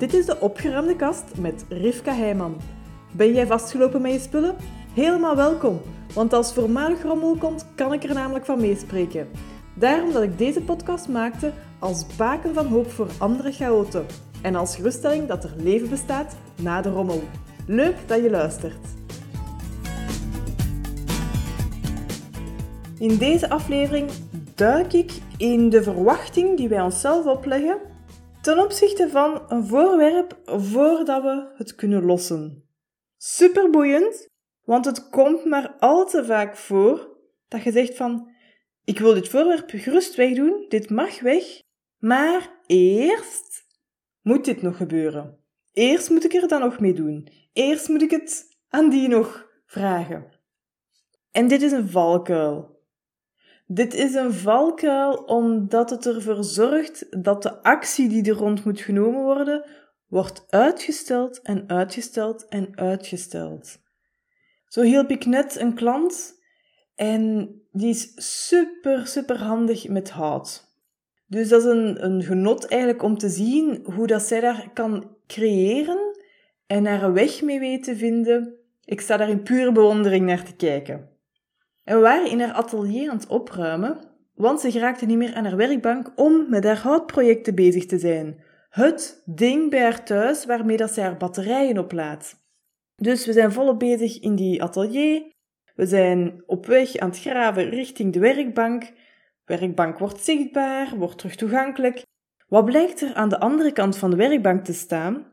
Dit is de opgeruimde kast met Rivka Heijman. Ben jij vastgelopen met je spullen? Helemaal welkom, want als voormalig rommel komt, kan ik er namelijk van meespreken. Daarom dat ik deze podcast maakte als baken van hoop voor andere chaoten en als geruststelling dat er leven bestaat na de rommel. Leuk dat je luistert. In deze aflevering duik ik in de verwachting die wij onszelf opleggen ten opzichte van een voorwerp voordat we het kunnen lossen. Super boeiend, want het komt maar al te vaak voor dat je zegt van ik wil dit voorwerp gerust wegdoen, dit mag weg, maar eerst moet dit nog gebeuren. Eerst moet ik er dan nog mee doen. Eerst moet ik het aan die nog vragen. En dit is een valkuil. Dit is een valkuil omdat het ervoor zorgt dat de actie die er rond moet genomen worden, wordt uitgesteld en uitgesteld en uitgesteld. Zo hielp ik net een klant en die is super, super handig met hout. Dus dat is een, een genot eigenlijk om te zien hoe dat zij daar kan creëren en een weg mee weet te vinden. Ik sta daar in pure bewondering naar te kijken. En we waren in haar atelier aan het opruimen, want ze geraakte niet meer aan haar werkbank om met haar houtprojecten bezig te zijn. Het ding bij haar thuis waarmee dat zij haar batterijen oplaadt. Dus we zijn volop bezig in die atelier. We zijn op weg aan het graven richting de werkbank. Werkbank wordt zichtbaar, wordt terug toegankelijk. Wat blijkt er aan de andere kant van de werkbank te staan?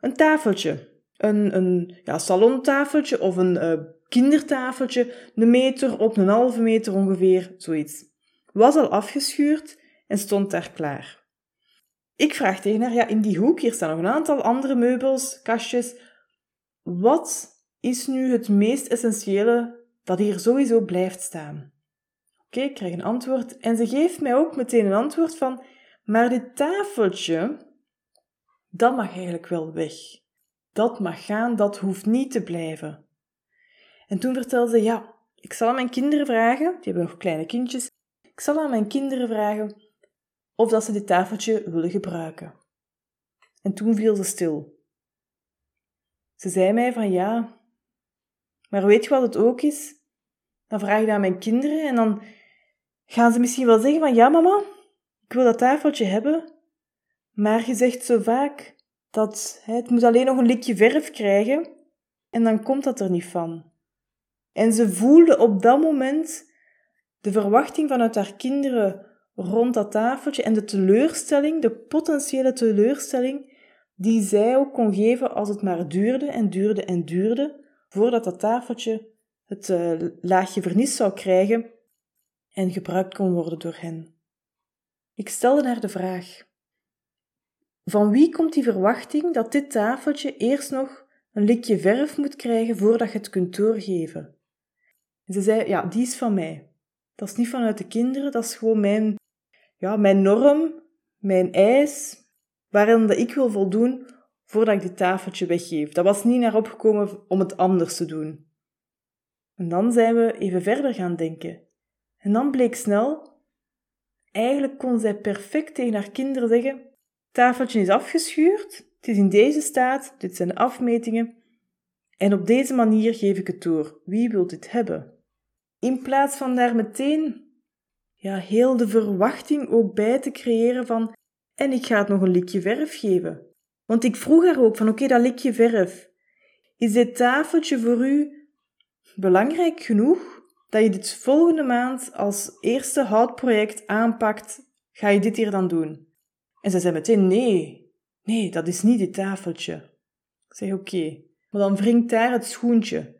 Een tafeltje. Een, een ja, salontafeltje of een uh, kindertafeltje, een meter op een halve meter ongeveer, zoiets. Was al afgeschuurd en stond daar klaar. Ik vraag tegen haar, ja, in die hoek, hier staan nog een aantal andere meubels, kastjes. Wat is nu het meest essentiële dat hier sowieso blijft staan? Oké, ik krijg een antwoord en ze geeft mij ook meteen een antwoord van, maar dit tafeltje, dat mag eigenlijk wel weg. Dat mag gaan, dat hoeft niet te blijven. En toen vertelde ze, ja, ik zal aan mijn kinderen vragen, die hebben nog kleine kindjes, ik zal aan mijn kinderen vragen of dat ze dit tafeltje willen gebruiken. En toen viel ze stil. Ze zei mij van ja, maar weet je wat het ook is? Dan vraag ik dat aan mijn kinderen en dan gaan ze misschien wel zeggen van ja mama, ik wil dat tafeltje hebben, maar je zegt zo vaak dat hè, het moet alleen nog een likje verf krijgen en dan komt dat er niet van. En ze voelde op dat moment de verwachting vanuit haar kinderen rond dat tafeltje en de teleurstelling, de potentiële teleurstelling, die zij ook kon geven als het maar duurde en duurde en duurde, voordat dat tafeltje het uh, laagje vernis zou krijgen en gebruikt kon worden door hen. Ik stelde haar de vraag: Van wie komt die verwachting dat dit tafeltje eerst nog een likje verf moet krijgen voordat je het kunt doorgeven? En ze zei, ja, die is van mij. Dat is niet vanuit de kinderen, dat is gewoon mijn, ja, mijn norm, mijn eis, waarin dat ik wil voldoen voordat ik dit tafeltje weggeef. Dat was niet naar opgekomen om het anders te doen. En dan zijn we even verder gaan denken. En dan bleek snel, eigenlijk kon zij perfect tegen haar kinderen zeggen, tafeltje is afgeschuurd, het is in deze staat, dit zijn de afmetingen, en op deze manier geef ik het door. Wie wil dit hebben? In plaats van daar meteen ja, heel de verwachting ook bij te creëren van en ik ga het nog een likje verf geven. Want ik vroeg haar ook van oké, dat likje verf. Is dit tafeltje voor u belangrijk genoeg dat je dit volgende maand als eerste houtproject aanpakt? Ga je dit hier dan doen? En ze zei meteen nee, nee, dat is niet dit tafeltje. Ik zeg oké, maar dan wringt daar het schoentje.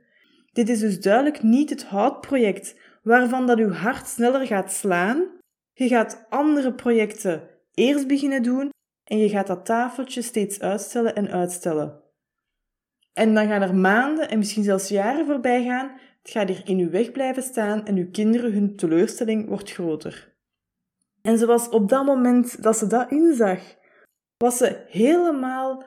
Dit is dus duidelijk niet het houtproject waarvan dat uw hart sneller gaat slaan. Je gaat andere projecten eerst beginnen doen en je gaat dat tafeltje steeds uitstellen en uitstellen. En dan gaan er maanden en misschien zelfs jaren voorbij gaan. Het gaat hier in uw weg blijven staan en uw kinderen hun teleurstelling wordt groter. En ze was op dat moment dat ze dat inzag, was ze helemaal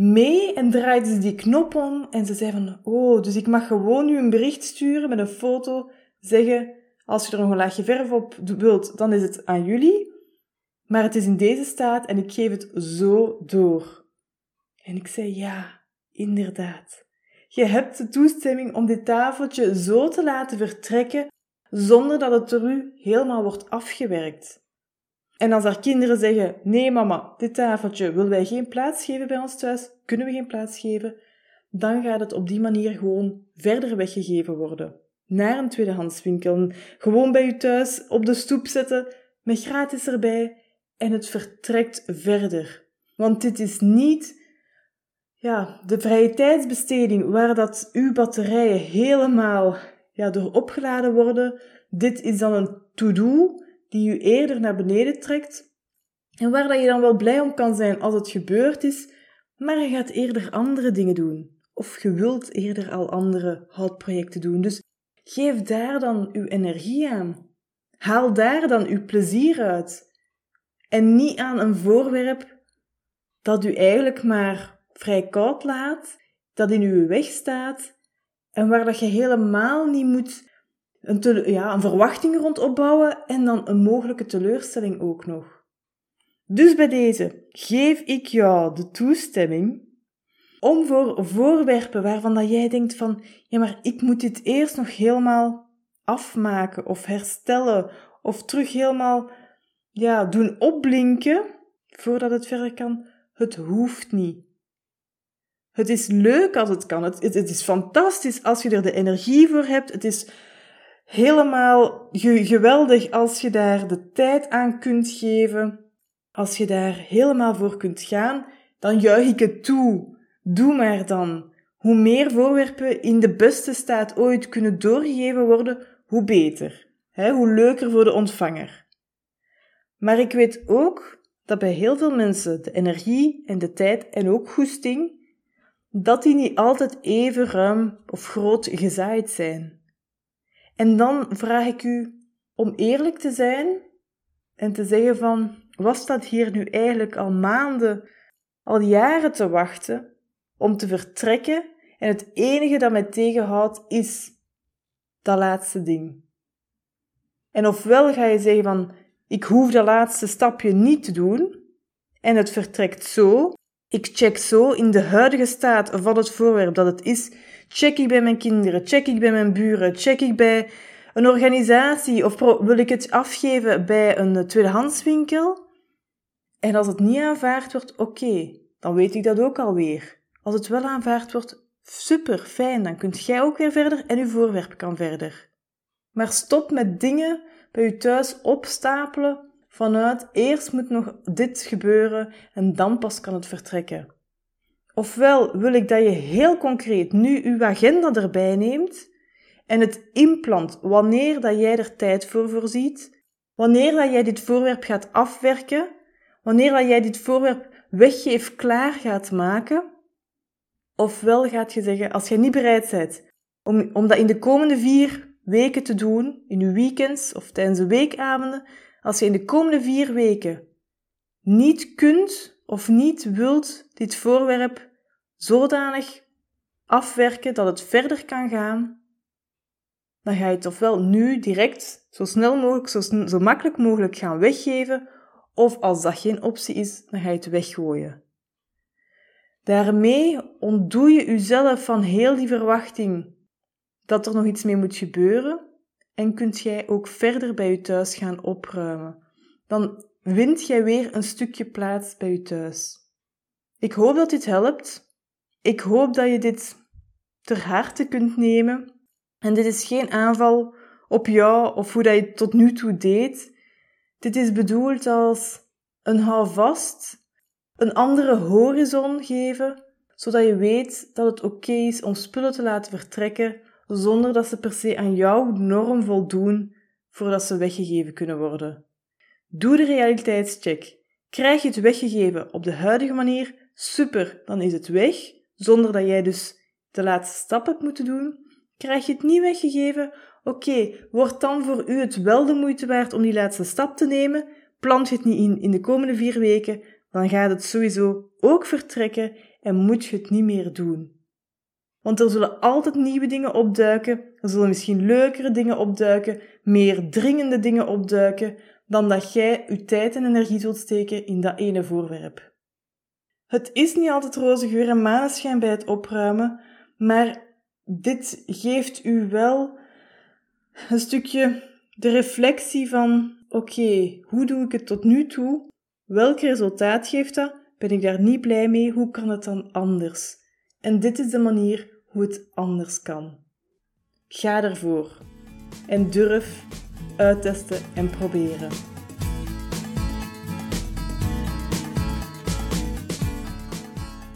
mee en draaide ze die knop om en ze zei van, oh, dus ik mag gewoon nu een bericht sturen met een foto, zeggen, als je er nog een laagje verf op wilt, dan is het aan jullie, maar het is in deze staat en ik geef het zo door. En ik zei ja, inderdaad. Je hebt de toestemming om dit tafeltje zo te laten vertrekken zonder dat het door u helemaal wordt afgewerkt. En als haar kinderen zeggen: Nee, mama, dit tafeltje willen wij geen plaats geven bij ons thuis, kunnen we geen plaats geven, dan gaat het op die manier gewoon verder weggegeven worden. Naar een tweedehandswinkel. Gewoon bij u thuis op de stoep zetten, met gratis erbij, en het vertrekt verder. Want dit is niet ja, de vrije tijdsbesteding waar dat uw batterijen helemaal ja, door opgeladen worden. Dit is dan een to-do die u eerder naar beneden trekt en waar dat je dan wel blij om kan zijn als het gebeurd is, maar je gaat eerder andere dingen doen. Of je wilt eerder al andere houtprojecten doen. Dus geef daar dan uw energie aan. Haal daar dan uw plezier uit. En niet aan een voorwerp dat u eigenlijk maar vrij koud laat, dat in uw weg staat en waar dat je helemaal niet moet een, ja, een verwachting rond opbouwen en dan een mogelijke teleurstelling ook nog. Dus bij deze geef ik jou de toestemming om voor voorwerpen waarvan dat jij denkt van, ja maar ik moet dit eerst nog helemaal afmaken of herstellen of terug helemaal ja, doen opblinken voordat het verder kan. Het hoeft niet. Het is leuk als het kan. Het, het, het is fantastisch als je er de energie voor hebt. Het is helemaal geweldig als je daar de tijd aan kunt geven. Als je daar helemaal voor kunt gaan, dan juich ik het toe. Doe maar dan. Hoe meer voorwerpen in de beste staat ooit kunnen doorgegeven worden, hoe beter. hoe leuker voor de ontvanger. Maar ik weet ook dat bij heel veel mensen de energie en de tijd en ook goesting, dat die niet altijd even ruim of groot gezaaid zijn. En dan vraag ik u om eerlijk te zijn en te zeggen van, was dat hier nu eigenlijk al maanden, al jaren te wachten om te vertrekken en het enige dat mij tegenhoudt is dat laatste ding. En ofwel ga je zeggen van, ik hoef dat laatste stapje niet te doen en het vertrekt zo, ik check zo in de huidige staat van het voorwerp dat het is, check ik bij mijn kinderen, check ik bij mijn buren, check ik bij een organisatie of wil ik het afgeven bij een tweedehandswinkel. En als het niet aanvaard wordt, oké, dan weet ik dat ook alweer. Als het wel aanvaard wordt, super, fijn, dan kunt jij ook weer verder en uw voorwerp kan verder. Maar stop met dingen bij je thuis opstapelen vanuit eerst moet nog dit gebeuren en dan pas kan het vertrekken. Ofwel wil ik dat je heel concreet nu uw agenda erbij neemt en het inplant wanneer dat jij er tijd voor voorziet, wanneer dat jij dit voorwerp gaat afwerken, wanneer dat jij dit voorwerp weggeef klaar gaat maken. Ofwel gaat je zeggen, als jij niet bereid bent om, om dat in de komende vier weken te doen, in je weekends of tijdens de weekavonden, als je in de komende vier weken niet kunt of niet wilt dit voorwerp zodanig afwerken dat het verder kan gaan, dan ga je het ofwel nu direct, zo snel mogelijk, zo, zo makkelijk mogelijk gaan weggeven, of als dat geen optie is, dan ga je het weggooien. Daarmee ontdoe je jezelf van heel die verwachting dat er nog iets mee moet gebeuren en kunt jij ook verder bij je thuis gaan opruimen. Dan wint jij weer een stukje plaats bij je thuis. Ik hoop dat dit helpt. Ik hoop dat je dit ter harte kunt nemen. En dit is geen aanval op jou of hoe dat je het tot nu toe deed. Dit is bedoeld als een houvast, een andere horizon geven, zodat je weet dat het oké is om spullen te laten vertrekken zonder dat ze per se aan jouw norm voldoen voordat ze weggegeven kunnen worden. Doe de realiteitscheck. Krijg je het weggegeven op de huidige manier? Super, dan is het weg, zonder dat jij dus de laatste stap hebt moeten doen. Krijg je het niet weggegeven? Oké, wordt dan voor u het wel de moeite waard om die laatste stap te nemen? Plant je het niet in in de komende vier weken, dan gaat het sowieso ook vertrekken en moet je het niet meer doen. Want er zullen altijd nieuwe dingen opduiken, er zullen misschien leukere dingen opduiken, meer dringende dingen opduiken, dan dat jij je tijd en energie zult steken in dat ene voorwerp. Het is niet altijd roze geur en maneschijn bij het opruimen, maar dit geeft u wel een stukje de reflectie van: oké, hoe doe ik het tot nu toe? Welk resultaat geeft dat? Ben ik daar niet blij mee? Hoe kan het dan anders? En dit is de manier hoe het anders kan. Ga ervoor en durf uittesten en proberen.